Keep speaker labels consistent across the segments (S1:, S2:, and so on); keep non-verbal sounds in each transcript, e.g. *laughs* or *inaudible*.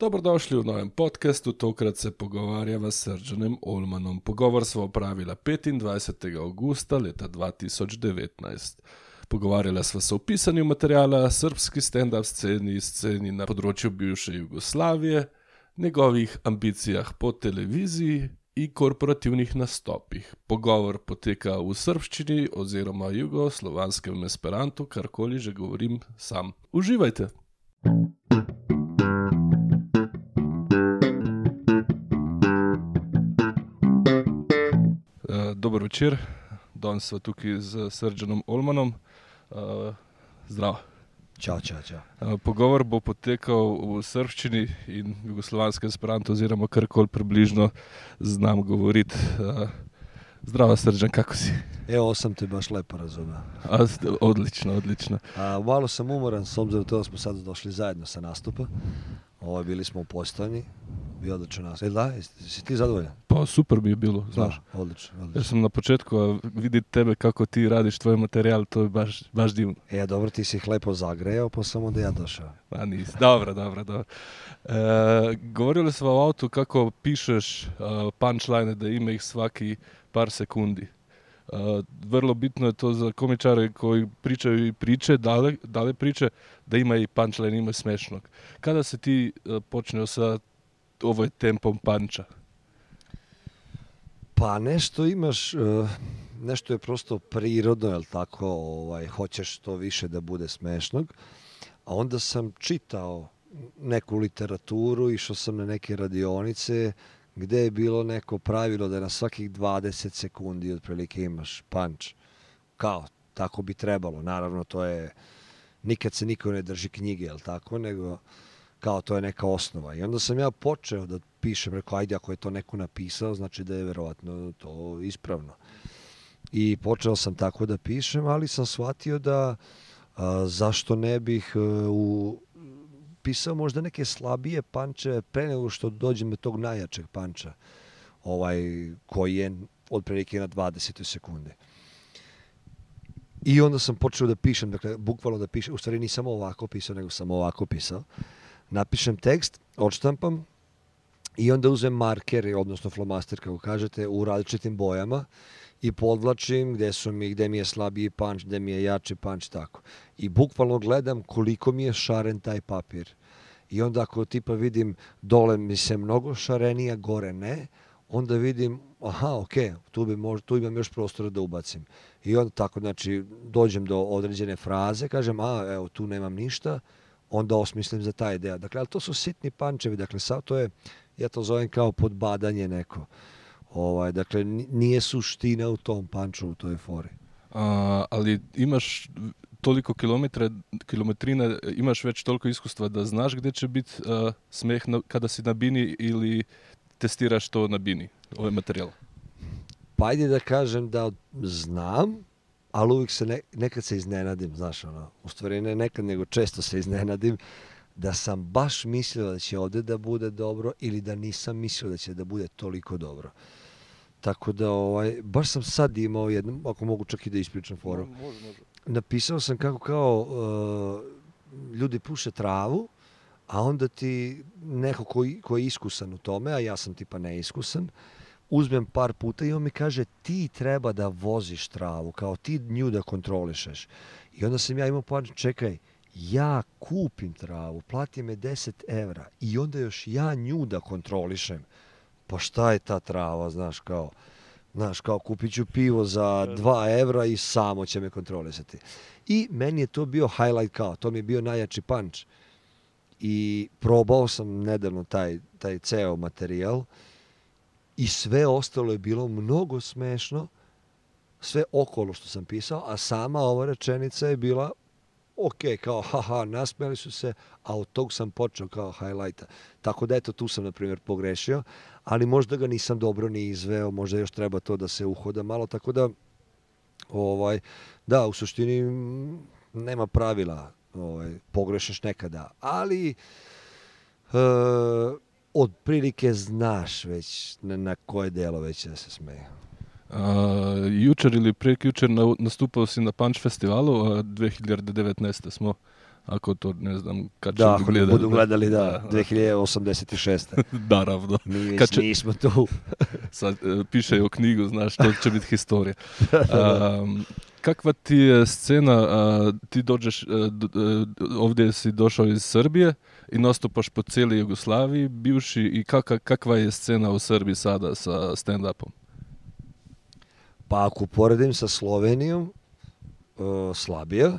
S1: Dobrodošli v novem podkastu, tokrat se pogovarjava s Srdžanem Olmanom. Pogovor smo opravili 25. augusta leta 2019. Pogovarjala sva se o pisanju materijala, srpski stand-up sceni, sceni na področju bivše Jugoslavije, njegovih ambicijah po televiziji in korporativnih nastopih. Pogovor poteka v srpščini oziroma jugoslovanskem esperantu, karkoli že govorim sam. Uživajte! Uh, dober večer, danes smo tukaj z Srdžanom Olmanom. Uh, zdravo.
S2: Čau, čau, čau.
S1: Uh, pogovor bo potekal v srpščini in jugoslovanskem esperantu, oziroma karkoli približno znam govoriti. Uh, zdravo, Srdžan, kako si?
S2: Evo sam te baš lepo razumeo.
S1: A, odlično, odlično.
S2: A, malo sam umoran s obzirom to da smo sad došli zajedno sa nastupa. Ovo, bili smo u postojni, bio odličan nas. E da, jesi, jesi ti zadovoljan?
S1: Pa super je bilo, znaš.
S2: Da, odlično,
S1: Ja
S2: odlično.
S1: sam na početku a vidjeti tebe kako ti radiš tvoj materijal, to je baš, baš divno.
S2: E, dobro, ti si ih lepo zagrejao, pa sam onda ja došao.
S1: A nisi. Dobro, dobro, dobro. E, govorili smo o autu kako pišeš uh, punchline da ima ih svaki par sekundi. Uh, vrlo bitno je to za komičare koji pričaju i priče, dale, dale priče, da ima i punchline, ima smešnog. Kada se ti uh, počneo sa ovoj tempom panča?
S2: Pa nešto imaš, uh, nešto je prosto prirodno, jel tako, ovaj, hoćeš što više da bude smešnog. A onda sam čitao neku literaturu, išao sam na neke radionice gde je bilo neko pravilo da na svakih 20 sekundi otprilike imaš punch. Kao, tako bi trebalo. Naravno, to je, nikad se niko ne drži knjige, jel tako, nego kao to je neka osnova. I onda sam ja počeo da pišem, rekao, ajde, ako je to neko napisao, znači da je verovatno to ispravno. I počeo sam tako da pišem, ali sam shvatio da a, zašto ne bih a, u, pisao možda neke slabije panče pre nego što dođem do tog najjačeg panča, ovaj, koji je otprilike na 20. sekunde. I onda sam počeo da pišem, dakle, bukvalno da pišem, u stvari nisam ovako pisao, nego sam ovako pisao. Napišem tekst, odštampam i onda uzem marker, odnosno flomaster, kako kažete, u različitim bojama i podlačim gde su mi, gde mi je slabiji panč, gde mi je jači panč, tako. I bukvalno gledam koliko mi je šaren taj papir. I onda ako tipa vidim dole mi se mnogo šarenija, gore ne, onda vidim, aha, ok, tu, bi mož, tu imam još prostora da ubacim. I onda tako, znači, dođem do određene fraze, kažem, a, evo, tu nemam ništa, onda osmislim za taj deo. Dakle, ali to su sitni pančevi, dakle, sad to je, ja to zovem kao podbadanje neko. Ovaj, dakle, ni- nije suština u tom panču, u toj fori.
S1: A, ali imaš toliko kilometra, kilometrina, imaš već toliko iskustva da znaš gdje će biti uh, smeh na, kada si na bini ili testiraš to na bini, ovaj materijal.
S2: Pa ajde da kažem da znam, ali uvijek se ne, nekad se iznenadim, znaš, ono, u stvari ne nekad, nego često se iznenadim da sam baš mislio da će ovde da bude dobro ili da nisam mislio da će da bude toliko dobro. Tako da, ovaj, baš sam sad imao jednu, ako mogu čak i da ispričam foru.
S1: Može, može.
S2: Napisao sam kako kao uh, ljudi puše travu, a onda ti neko koji, koji je iskusan u tome, a ja sam tipa neiskusan, uzmem par puta i on mi kaže ti treba da voziš travu, kao ti nju da kontrolišeš. I onda sam ja imao plan, čekaj, ja kupim travu, plati me 10 evra i onda još ja nju da kontrolišem. Pa šta je ta trava, znaš, kao, znaš, kao kupit ću pivo za 2 evra i samo će me kontrolisati. I meni je to bio highlight kao, to mi je bio najjači punch. I probao sam nedavno taj, taj ceo materijal i sve ostalo je bilo mnogo smešno, sve okolo što sam pisao, a sama ova rečenica je bila ok, kao haha, nasmijali su se, a od tog sam počeo kao highlighta. Tako da eto, tu sam, na primjer, pogrešio, ali možda ga nisam dobro ni izveo, možda još treba to da se uhoda malo, tako da, ovaj, da, u suštini nema pravila, ovaj, pogrešeš nekada, ali e, od prilike znaš već na, na koje delo već da se smeje.
S1: A, jučer ili prekjučer na, nastupao si na Punch festivalu, a 2019. smo ako to ne znam kad
S2: Da,
S1: će
S2: ako ne budu gledali, da, 2086.
S1: Naravno. *laughs*
S2: Mi već
S1: Kad će-
S2: nismo tu. *laughs*
S1: Sad e, piše o knjigu, znaš, to će biti historija. *laughs* Um, kakva ti je scena, a, ti dođeš, e, d- e, ovdje si došao iz Srbije i nastupaš po cijeli Jugoslaviji, bivši, i kaka, kakva je scena u Srbiji sada sa stand-upom?
S2: Pa ako uporedim sa Slovenijom, e, slabija,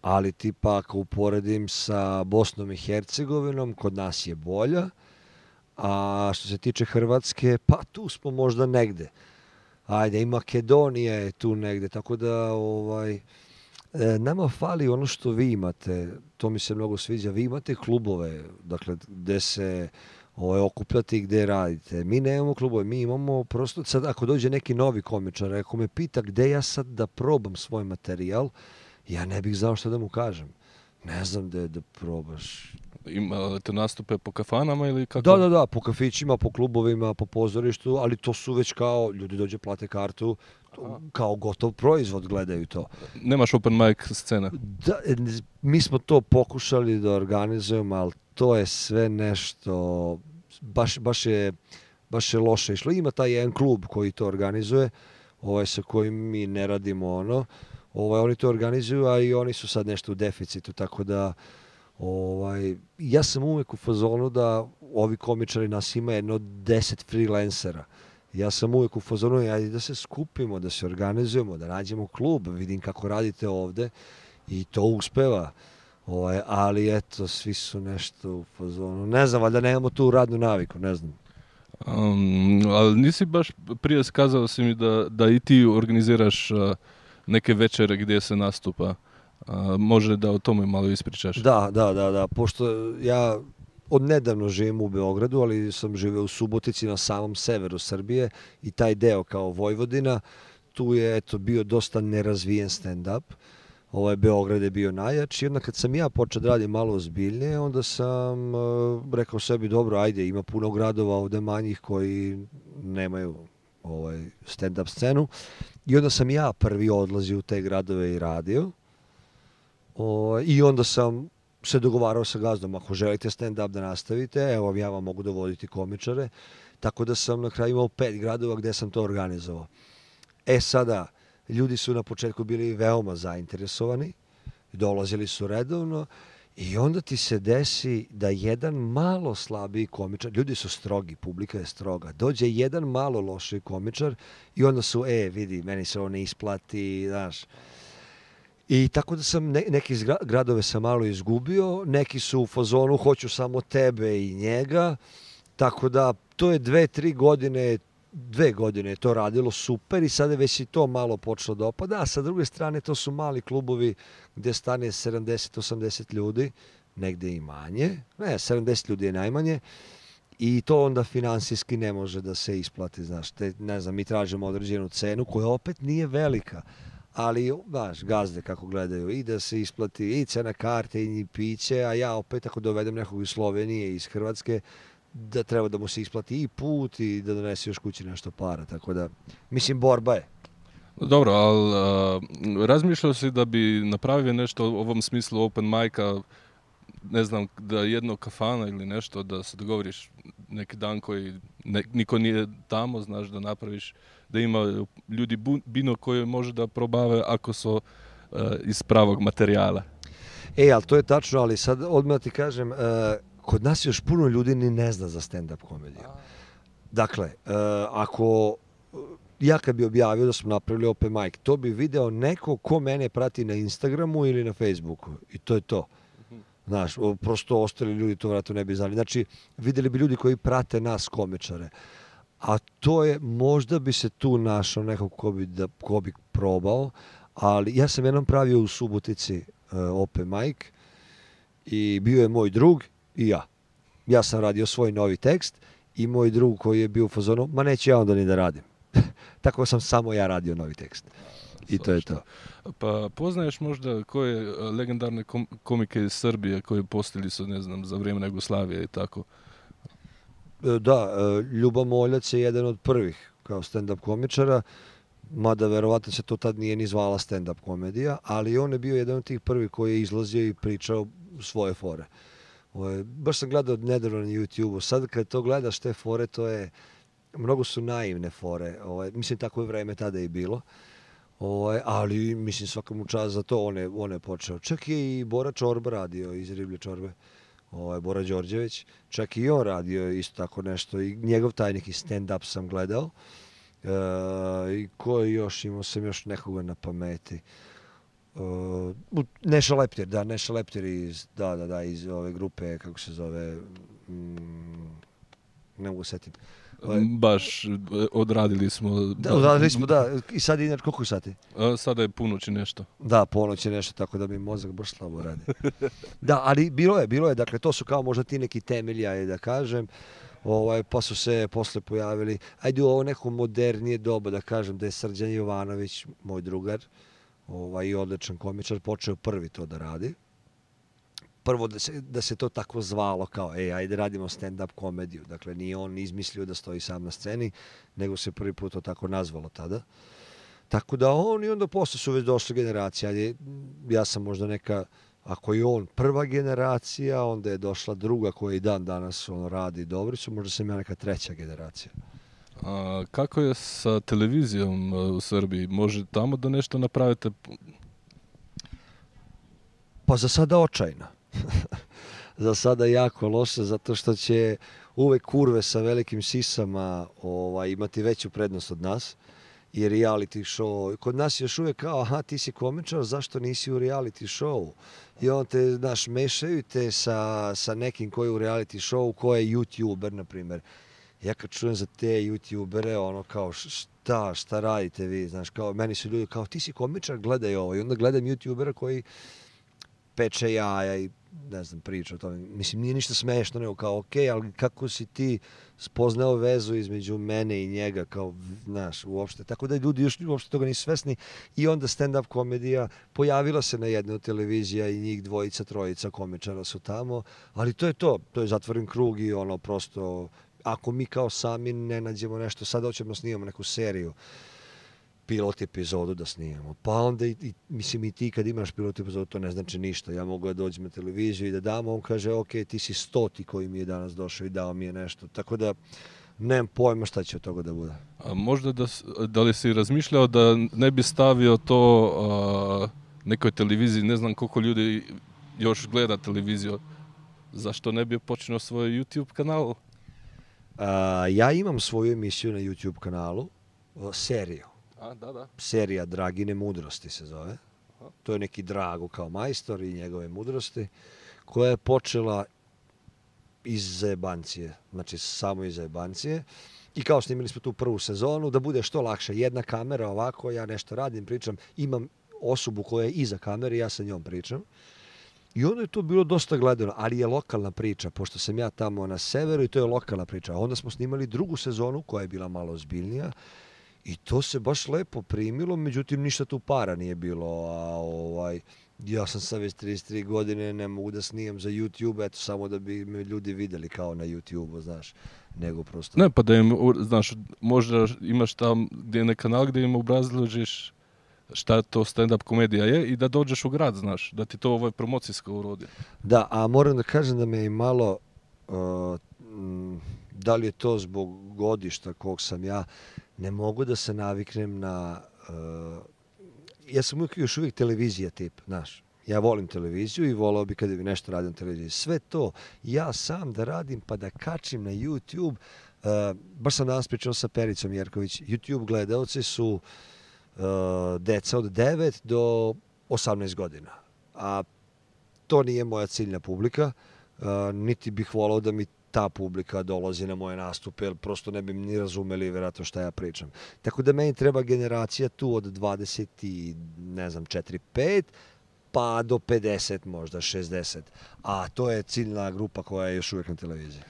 S2: ali tipa ako uporedim sa Bosnom i Hercegovinom, kod nas je bolja, a što se tiče Hrvatske, pa tu smo možda negde. Ajde, i Makedonija je tu negde, tako da ovaj, e, nama fali ono što vi imate, to mi se mnogo sviđa, vi imate klubove, dakle, gde se ovaj, okupljate i gde radite. Mi nemamo klubove, mi imamo prosto, sad ako dođe neki novi komičar, ako me pita gde ja sad da probam svoj materijal, ja ne bih znao šta da mu kažem. Ne znam gde da probaš.
S1: Imate nastupe po kafanama ili kako?
S2: Da, da, da, po kafićima, po klubovima, po pozorištu, ali to su već kao, ljudi dođe plate kartu, kao gotov proizvod gledaju to.
S1: Nemaš open mic scene?
S2: Da, e, mi smo to pokušali da organizujemo, ali to je sve nešto, baš, baš, je, baš je loše išlo. Ima taj jedan klub koji to organizuje, ovaj, sa kojim mi ne radimo ono, ovaj, oni to organizuju, a i oni su sad nešto u deficitu, tako da ovaj, ja sam uvek u fazonu da ovi komičari nas ima jedno deset freelancera. Ja sam uvek u fazonu, ajde da se skupimo, da se organizujemo, da nađemo klub, vidim kako radite ovde i to uspeva. Ovaj, ali eto, svi su nešto u fazonu. Ne znam, valjda nemamo tu radnu naviku, ne znam.
S1: Um, ali nisi baš prije skazao si mi da, da i ti organiziraš a, neke večere gdje se nastupa. A, može da o tome malo ispričaš?
S2: Da, da, da, da, pošto ja od nedavno živim u Beogradu, ali sam živeo u Subotici na samom severu Srbije i taj deo kao Vojvodina, tu je eto bio dosta nerazvijen stand-up. Ovaj Beograd je bio najjači. I onda kad sam ja počeo da radim malo ozbiljnije, onda sam e, rekao sebi, dobro, ajde, ima puno gradova ovde manjih koji nemaju ovaj stand-up scenu. I onda sam ja prvi odlazio u te gradove i radio. O, I onda sam se dogovarao sa gazdom, ako želite stand-up da nastavite, evo ja vam mogu dovoditi komičare. Tako da sam na kraju imao pet gradova gde sam to organizovao. E sada, ljudi su na početku bili veoma zainteresovani, dolazili su redovno i onda ti se desi da jedan malo slabiji komičar, ljudi su strogi, publika je stroga, dođe jedan malo lošiji komičar i onda su, e, vidi, meni se ovo ne isplati, znaš, I tako da sam ne, neki gradove sam malo izgubio, neki su u fazonu hoću samo tebe i njega, tako da to je dve, tri godine, dve godine je to radilo super i sada je već i to malo počelo da opada, a sa druge strane to su mali klubovi gde stane 70-80 ljudi, negde i manje, ne, 70 ljudi je najmanje, i to onda finansijski ne može da se isplati, znaš, te, ne znam, mi tražimo određenu cenu koja opet nije velika, ali, znaš, gazde kako gledaju i da se isplati i cena karte i piće, a ja opet ako dovedem nekog iz Slovenije, iz Hrvatske, da treba da mu se isplati i put i da donese još kući nešto para, tako da, mislim, borba je.
S1: Dobro, ali razmišljao si da bi napravio nešto u ovom smislu open mic-a, ne znam, da jedno kafana ili nešto, da se dogovoriš neki dan koji ne, niko nije tamo, znaš, da napraviš, da ima ljudi bino koje može da probave ako su a, iz pravog materijala.
S2: E, ali to je tačno, ali sad odmah ti kažem, uh, kod nas još puno ljudi ni ne zna za stand-up komediju. Dakle, uh, ako ja kad bi objavio da smo napravili open mic, to bi video neko ko mene prati na Instagramu ili na Facebooku. I to je to. Znaš, prosto ostali ljudi to vratno ne bi znali. Znači, videli bi ljudi koji prate nas komičare. A to je, možda bi se tu našao neko ko bi, da, ko bi probao, ali ja sam jednom pravio u Subotici uh, open mic i bio je moj drug i ja. Ja sam radio svoj novi tekst i moj drug koji je bio u fazonu, ma neću ja onda ni da radim. *laughs* Tako sam samo ja radio novi tekst. I to je to.
S1: Pa poznaješ možda koje a, legendarne kom, komike iz Srbije koji postili su, ne znam, za vrijeme Jugoslavije i tako?
S2: E, E, da, e, Ljuba Moljac je jedan od prvih kao stand-up komičara. mada verovatno se to tad nije ni zvala stand-up komedija, ali on je bio jedan od tih prvi koji je izlazio i pričao svoje fore. Ovo, baš sam gledao nedavno na YouTube-u, sad kad to gledaš te fore, to je, mnogo su naivne fore, ovo, mislim tako je vreme tada i bilo. Ovo, ali mislim svakamu čas čast za to, on je, on je počeo. Čak je i Bora Čorba radio iz Riblje Čorbe, ovaj, Bora Đorđević, čak i on radio isto tako nešto i njegov taj neki stand-up sam gledao. E, I ko je još, imao sam još nekoga na pameti. E, Neša Leptir, da, Neša Leptir iz, da, da, da, iz ove grupe, kako se zove, mm, ne mogu setiti.
S1: Baš e, odradili smo...
S2: Da, odradili smo, da. I sad je inače koliko sati?
S1: A, sada je ponoć i nešto.
S2: Da, ponoć je nešto, tako da mi mozak baš slabo radi. *laughs* da, ali bilo je, bilo je, dakle, to su kao možda ti neki temelji, ajde da kažem. Ovaj, pa su se posle pojavili, ajde u ovo neko modernije doba da kažem da je Srđan Jovanović, moj drugar, ovaj, i odličan komičar, počeo prvi to da radi prvo da se, da se to tako zvalo kao, ej, ajde radimo stand-up komediju. Dakle, nije on izmislio da stoji sam na sceni, nego se prvi put to tako nazvalo tada. Tako da on i onda posle su već došle generacije. Ajde, ja sam možda neka, ako je on prva generacija, onda je došla druga koja i dan danas on radi dobri su, možda sam ja neka treća generacija.
S1: A kako je sa televizijom u Srbiji? Može tamo da nešto napravite?
S2: Pa za sada očajna. *laughs* za sada jako loše, zato što će uvek kurve sa velikim sisama ovaj, imati veću prednost od nas i reality show. Kod nas je još uvijek kao, aha, ti si komičar, zašto nisi u reality show? I on te, znaš, mešaju te sa, sa nekim koji je u reality show, ko je youtuber, na primjer. Ja kad čujem za te youtubere, ono kao, šta, šta radite vi, znaš, kao, meni su ljudi kao, ti si komičar, gledaj ovo. I onda gledam youtubera koji peče jaja i ne znam, priča o tome. Mislim, nije ništa smešno, nego kao, ok, ali kako si ti spoznao vezu između mene i njega, kao, znaš, uopšte. Tako da ljudi još uopšte toga nisu svesni. I onda stand-up komedija pojavila se na jednoj televizija i njih dvojica, trojica komičara su tamo, ali to je to. To je zatvoren krug i ono, prosto, ako mi kao sami ne nađemo nešto, sad hoćemo snimamo neku seriju, pilot epizodu da snimamo. Pa onda, i, i, mislim, i ti kad imaš pilot epizodu, to ne znači ništa. Ja mogu da dođem na televiziju i da dam, on kaže, ok, ti si stoti koji mi je danas došao i dao mi je nešto. Tako da, nemam pojma šta će od toga da bude.
S1: A možda da, da li si razmišljao da ne bi stavio to a, nekoj televiziji, ne znam koliko ljudi još gleda televiziju, zašto ne bi počinio svoj YouTube kanal?
S2: A, ja imam svoju emisiju na YouTube kanalu, seriju
S1: A, da, da.
S2: serija Dragine mudrosti se zove. To je neki Drago kao majstor i njegove mudrosti, koja je počela iz zajebancije, znači samo iz zajebancije. I kao snimili smo tu prvu sezonu, da bude što lakše. Jedna kamera ovako, ja nešto radim, pričam, imam osobu koja je iza kamere, ja sa njom pričam. I onda je to bilo dosta gledano, ali je lokalna priča, pošto sam ja tamo na severu i to je lokalna priča. Onda smo snimali drugu sezonu koja je bila malo ozbiljnija I to se baš lepo primilo, međutim ništa tu para nije bilo, a ovaj ja sam sad već 33 godine, ne mogu da snimam za YouTube, eto samo da bi me ljudi videli kao na YouTube-u, znaš, nego prosto...
S1: Ne, pa da im, znaš, možda imaš tam gdje je kanal gdje im obrazložiš šta to stand-up komedija je i da dođeš u grad, znaš, da ti to ovo je promocijsko urodi.
S2: Da, a moram da kažem da me i malo, uh, da li je to zbog godišta kog sam ja, ne mogu da se naviknem na... Uh, ja sam uvijek, još uvijek televizija tip, znaš. Ja volim televiziju i volao bi kada bi nešto radio na televiziji. Sve to ja sam da radim pa da kačim na YouTube. Uh, baš sam danas pričao sa Pericom Jerković. YouTube gledalci su uh, deca od 9 do 18 godina. A to nije moja ciljna publika. Uh, niti bih volao da mi ta publika dolazi na moje nastupe, jer prosto ne bi ni razumeli vjerojatno šta ja pričam. Tako da meni treba generacija tu od 20 i ne znam 4 5 pa do 50 možda 60. A to je ciljna grupa koja je još uvijek na televiziji.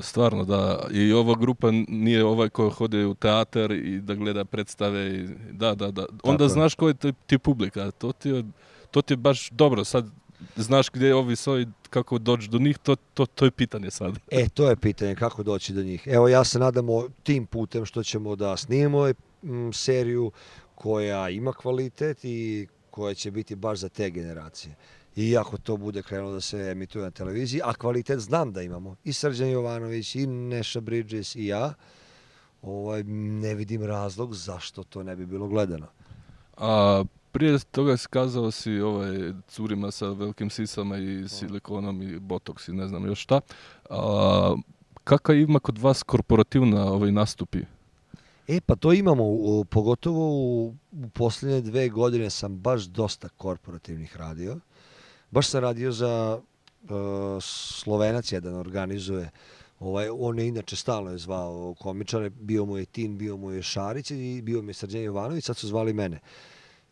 S1: Stvarno da i ova grupa nije ovaj ko hode u teatar i da gleda predstave i da da da onda Tako znaš ko je ti publika to ti je, to ti je baš dobro sad znaš gdje ovi svoji, kako doći do njih, to, to, to je pitanje sad. *laughs*
S2: E, to je pitanje, kako doći do njih. Evo, ja se nadamo tim putem što ćemo da snimimo mm, seriju koja ima kvalitet i koja će biti baš za te generacije. I ako to bude krenulo da se emituje na televiziji, a kvalitet znam da imamo, i Srđan Jovanović, i Neša Bridges, i ja, ovaj, ne vidim razlog zašto to ne bi bilo gledano.
S1: A prije toga si kazao si ovaj, curima sa velikim sisama i silikonom i botoks i ne znam još šta. A, kakav ima kod vas korporativna ovaj, nastupi?
S2: E, pa to imamo, u, pogotovo u, u posljednje dve godine sam baš dosta korporativnih radio. Baš sam radio za uh, Slovenac jedan organizuje, ovaj, on je inače stalno je zvao komičare, bio mu je Tin, bio mu je Šarić i bio mi je Srđan Jovanović, sad su zvali mene.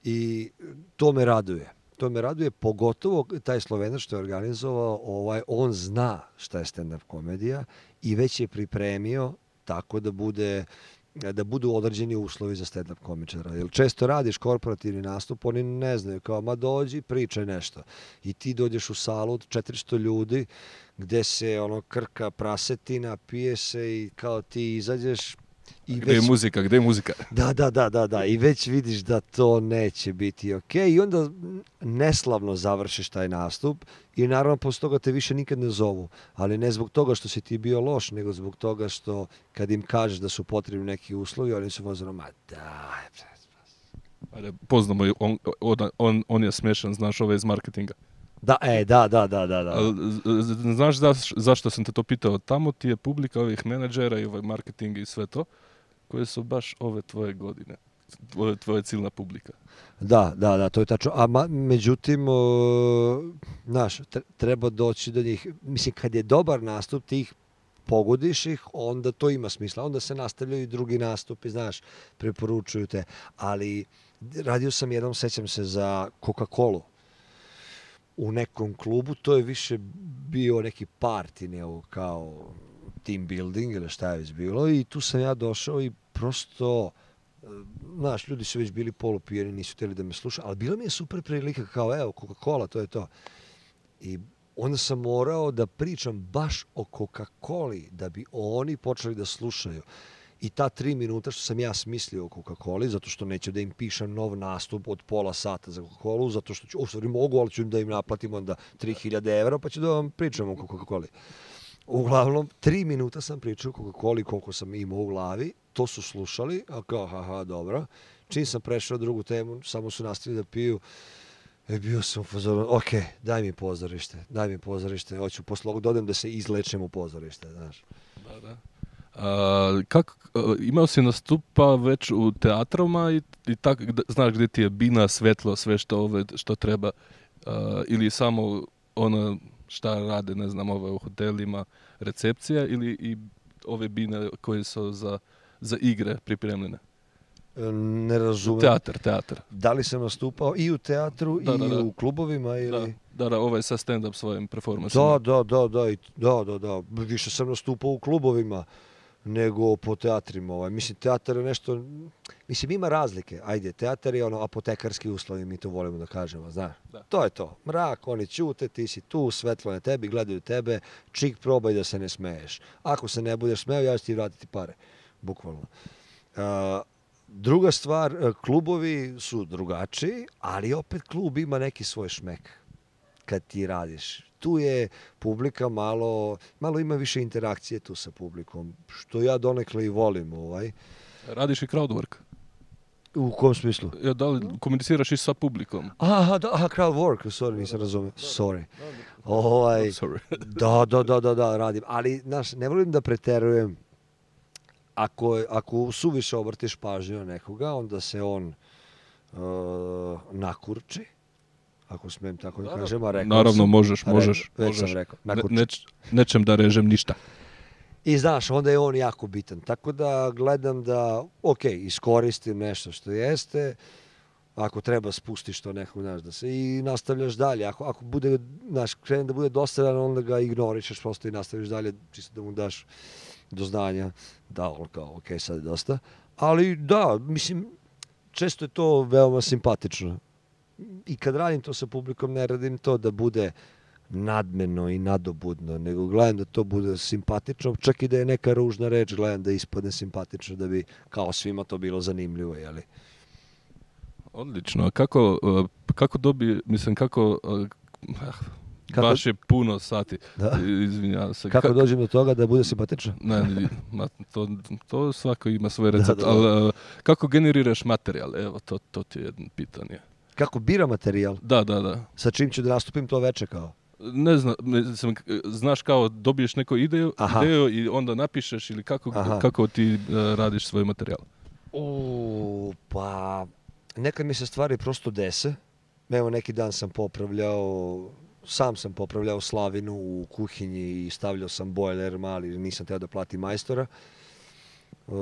S2: I to me raduje. To me raduje, pogotovo taj Slovenac što je organizovao, ovaj, on zna šta je stand-up komedija i već je pripremio tako da bude da budu određeni uslovi za stand-up komičara. Jer često radiš korporativni nastup, oni ne znaju, kao, ma dođi, pričaj nešto. I ti dođeš u salu od 400 ljudi, gde se ono krka prasetina, pije se i kao ti izađeš,
S1: I gde već, je muzika, gde je muzika?
S2: Da, da, da, da, da. I već vidiš da to neće biti ok. I onda neslavno završiš taj nastup i naravno posle toga te više nikad ne zovu. Ali ne zbog toga što si ti bio loš, nego zbog toga što kad im kažeš da su potrebni neki uslovi, oni su vozano, ma daj,
S1: Ajde, poznamo, on, on, on, on je smešan, znaš ove iz marketinga.
S2: Da, e, da, da, da, da. da.
S1: Znaš za, zašto sam te to pitao? Tamo ti je publika ovih menadžera i ovaj marketing i sve to, koje su baš ove tvoje godine, tvoje, tvoje ciljna publika.
S2: Da, da, da, to je tačno. A ma, međutim, o, znaš, treba doći do njih. Mislim, kad je dobar nastup, ti ih pogodiš ih, onda to ima smisla. Onda se nastavljaju i drugi nastupi, znaš, preporučuju te. Ali radio sam jednom, sećam se, za Coca-Cola u nekom klubu, to je više bio neki party, ne kao team building ili šta je već bilo i tu sam ja došao i prosto e, znaš, ljudi su već bili polupijeni, nisu htjeli da me slušaju, ali bila mi je super prilika kao, evo, Coca-Cola, to je to. I onda sam morao da pričam baš o Coca-Coli, da bi oni počeli da slušaju. I ta tri minuta što sam ja smislio o Coca-Coli, zato što neću da im pišem nov nastup od pola sata za Coca-Colu, zato što ću, u stvari mogu, ali ću da im naplatim onda 3000 evra, pa ću da vam pričam o Coca-Coli. Uglavnom, tri minuta sam pričao koliko, Coca-Coli koliko sam imao u glavi, to su slušali, a kao, haha, dobro. Čim sam prešao drugu temu, samo su nastavili da piju, E, bio sam upozoran, ok, daj mi pozorište, daj mi pozorište, hoću posle ovog dodem da se izlečem u pozorište, znaš.
S1: Da, da. A, kak, a, imao si nastupa već u teatrama i, i tak, gde, znaš gdje ti je bina, svetlo, sve što, ove, što treba, a, ili samo ono šta rade, ne znam, ove u hotelima, recepcija ili i ove bine koje su za, za igre pripremljene?
S2: Ne razumem.
S1: Teatar, teatar.
S2: Da li sam nastupao i u teatru da, i da, da. u klubovima ili...
S1: Da, da, da ovaj sa stand-up svojim performansima.
S2: Da, da, da, da, da, da, da. Više sam nastupao u klubovima nego po teatrima. Ovaj. Mislim, teatar je nešto... Mislim, ima razlike. Ajde, teatar je ono apotekarski uslovi, mi to volimo da kažemo, znaš. Da. To je to. Mrak, oni ćute, ti si tu, svetlo na tebi, gledaju tebe, čik probaj da se ne smeješ. Ako se ne budeš smeo, ja ću ti vratiti pare. Bukvalno. Uh, druga stvar, e, klubovi su drugačiji, ali opet klub ima neki svoj šmek kad ti radiš tu je publika malo, malo ima više interakcije tu sa publikom, što ja donekle i volim. Ovaj.
S1: Radiš i crowdwork?
S2: U kom smislu?
S1: Ja, da li komuniciraš i sa publikom?
S2: Aha, da, aha crowd work, sorry, nisam razumio. Sorry. Ovaj, *laughs* sorry. da, da, da, da, da, radim. Ali, znaš, ne volim da preterujem. Ako, ako suviše obrtiš pažnju nekoga, onda se on uh, nakurči ako smem tako da kažem, a rekao
S1: Naravno, sam, možeš, možeš.
S2: Već
S1: možeš.
S2: sam rekao.
S1: Ne, neč, nečem da režem ništa.
S2: I znaš, onda je on jako bitan. Tako da gledam da, ok, iskoristim nešto što jeste, ako treba spustiš to nekog, znaš, da se i nastavljaš dalje. Ako, ako bude, znaš, krene da bude dosadan, onda ga ignorišeš prosto i nastaviš dalje, čisto da mu daš do znanja da, on kao, ok, sad je dosta. Ali da, mislim, često je to veoma simpatično i kad radim to sa publikom, ne radim to da bude nadmeno i nadobudno, nego gledam da to bude simpatično, čak i da je neka ružna reč, gledam da ispadne simpatično, da bi kao svima to bilo zanimljivo, jeli?
S1: Odlično. A kako, kako dobi, mislim, kako,
S2: Kako-
S1: baš je puno sati,
S2: Da.
S1: izvinjavam se.
S2: Kako
S1: Ka-
S2: dođem do toga da bude simpatično?
S1: Ne, ma, to, to svako ima svoj recept,
S2: da, da.
S1: ali uh, kako generiraš materijal? Evo, to, to ti je jedno pitanje.
S2: Kako bira materijal?
S1: Da, da, da.
S2: Sa čim ću da nastupim to veče kao?
S1: Ne znam, mislim, k- znaš kao dobiješ neku ideju,
S2: Aha.
S1: ideju i onda napišeš ili kako,
S2: Aha.
S1: kako ti uh, radiš svoj materijal?
S2: U, pa nekad mi se stvari prosto dese. Evo neki dan sam popravljao, sam sam popravljao slavinu u kuhinji i stavljao sam bojler mali, nisam teo da platim majstora. E,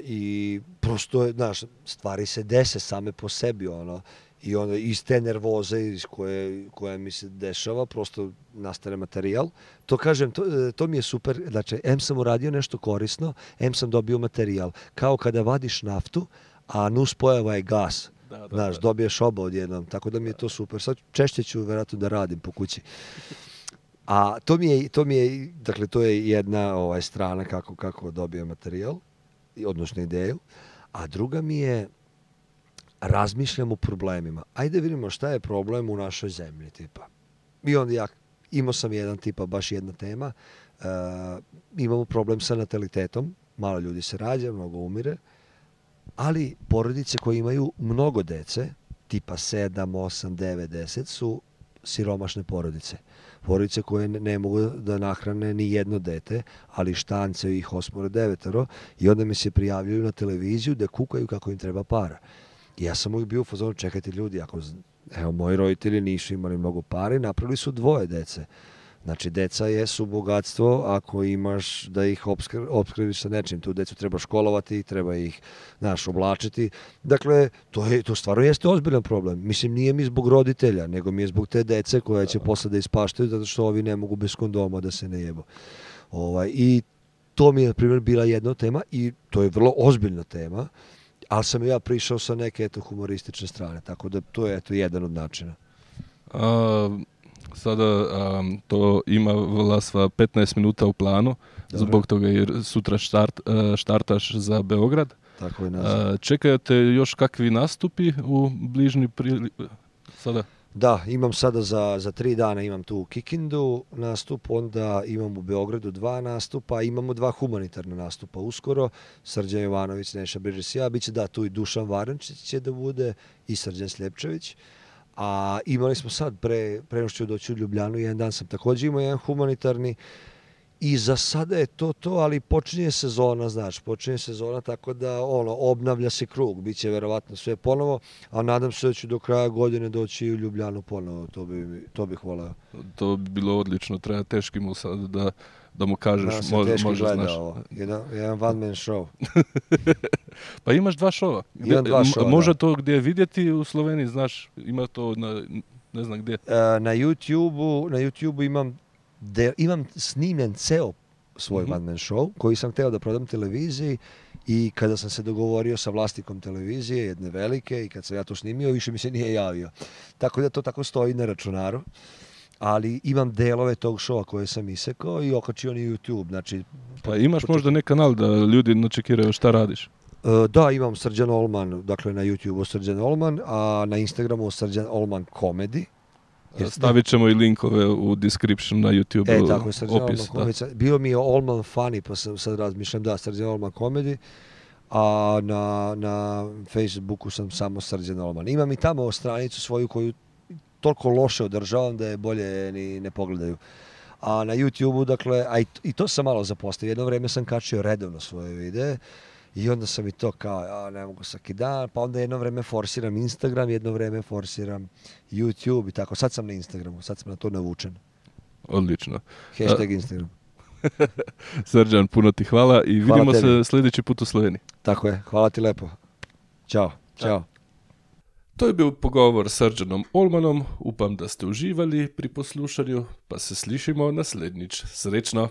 S2: I prosto, znaš, stvari se dese same po sebi, ono. I onda iz te nervoze iz koje, koja mi se dešava, prosto nastane materijal. To kažem, to, e, to mi je super. Znači, M sam uradio nešto korisno, M sam dobio materijal. Kao kada vadiš naftu, a nus pojava je gas.
S1: Da, da,
S2: Znaš,
S1: da.
S2: dobiješ oba odjednom, tako da mi je to super. Sad češće ću verovatno da radim po kući. A to mi je, to mi je, dakle, to je jedna ovaj, strana kako, kako dobijem materijal, i- odnosno ideju. A druga mi je, razmišljam o problemima. Ajde vidimo šta je problem u našoj zemlji, tipa. I onda ja, imao sam jedan tipa, baš jedna tema, uh, imamo problem sa natalitetom, malo ljudi se rađa, mnogo umire, ali porodice koje imaju mnogo dece, tipa 7, 8, 9, 10, su siromašne porodice. Porodice koje ne, ne mogu da nahrane ni jedno dete, ali štance ih osmore devetero i onda mi se prijavljaju na televiziju da kukaju kako im treba para. Ja sam uvijek bio u fazonu, čekajte ljudi, ako, evo, moji roditelji nisu imali mnogo para i napravili su dvoje dece. Znači, deca jesu bogatstvo ako imaš da ih obskr obskrbiš sa nečim. Tu decu treba školovati, treba ih, znaš, oblačiti. Dakle, to, je, to stvarno jeste ozbiljan problem. Mislim, nije mi zbog roditelja, nego mi je zbog te dece koja će posle da ispaštaju zato što ovi ne mogu bez kondoma da se ne jebu. Ovaj, I to mi je, na primjer, bila jedna tema i to je vrlo ozbiljna tema, ali sam ja prišao sa neke eto humoristične strane, tako da to je eto jedan od načina.
S1: A, sada am, to ima Vlasva 15 minuta u planu,
S2: Dobro.
S1: zbog toga jer sutra štart, štartaš za Beograd.
S2: Tako je nazad.
S1: A, čekaju te još kakvi nastupi u bližnji prili... Sada?
S2: Da, imam sada za, za tri dana imam tu u Kikindu nastup, onda imam u Beogradu dva nastupa, imamo dva humanitarna nastupa uskoro, Srđan Jovanović, Neša Bridges, ja, bit će da tu i Dušan Varančić će da bude i Srđan Sljepčević. A imali smo sad, pre, pre što ću doći u Ljubljanu, jedan dan sam takođe imao jedan humanitarni i za sada je to to, ali počinje sezona, znaš, počinje sezona tako da ono, obnavlja se krug, bit će verovatno sve ponovo, a nadam se da ću do kraja godine doći u Ljubljanu ponovo, to, bi, to bih voleo.
S1: To bi bilo odlično, treba teški mu sad da, da mu kažeš,
S2: Da
S1: može, može, znaš.
S2: ovo, jedan, jedan one man show. *laughs*
S1: Pa imaš dva šova.
S2: Imam dva šova,
S1: Može
S2: da.
S1: to gdje vidjeti u Sloveniji, znaš, ima to na, ne znam gdje.
S2: E, na YouTube-u, na YouTube imam, de, imam snimljen ceo svoj
S1: Mhm.
S2: one man show koji sam hteo da prodam televiziji i kada sam se dogovorio sa vlasnikom televizije, jedne velike, i kad sam ja to snimio, više mi se nije javio. Tako da to tako stoji na računaru. Ali imam delove tog šova koje sam isekao i okačio na YouTube. Znači,
S1: Pa imaš možda neki kanal da ljudi načekiraju šta radiš.
S2: E, Da, imam Srđan Olman, dakle na YouTube-u Srđan Olman, a na Instagramu Srđan Olman Comedy.
S1: Stavit ćemo i linkove u description na YouTube
S2: E, tako Srđan
S1: opis.
S2: Olman. Comedy. Bio mi je Olman Funny, pa sam sad razmišljam, da, Srđan Olman Comedy. A na, na Facebooku sam samo Srđan Olman. Imam i tamo stranicu svoju koju toliko loše održavam da je bolje ni ne pogledaju. A na YouTube-u, dakle, a i, i to sam malo zapostavio. Jedno vreme sam kačio redovno svoje videe i onda sam i to kao, a ne mogu svaki dan, pa onda jedno vreme forsiram Instagram, jedno vreme forsiram YouTube i tako. Sad sam na Instagramu, sad sam na to navučen.
S1: Odlično.
S2: Hashtag Instagram. *laughs*
S1: Srđan, puno ti hvala i
S2: Hvala
S1: vidimo
S2: tebi.
S1: se sljedeći put u Sloveniji.
S2: Tako je, hvala ti lepo. Ćao, ćao.
S1: To je bil pogovor s Srđanom Olmanom. Upam, da ste uživali pri poslušanju, pa se slišimo naslednjič. Srečno!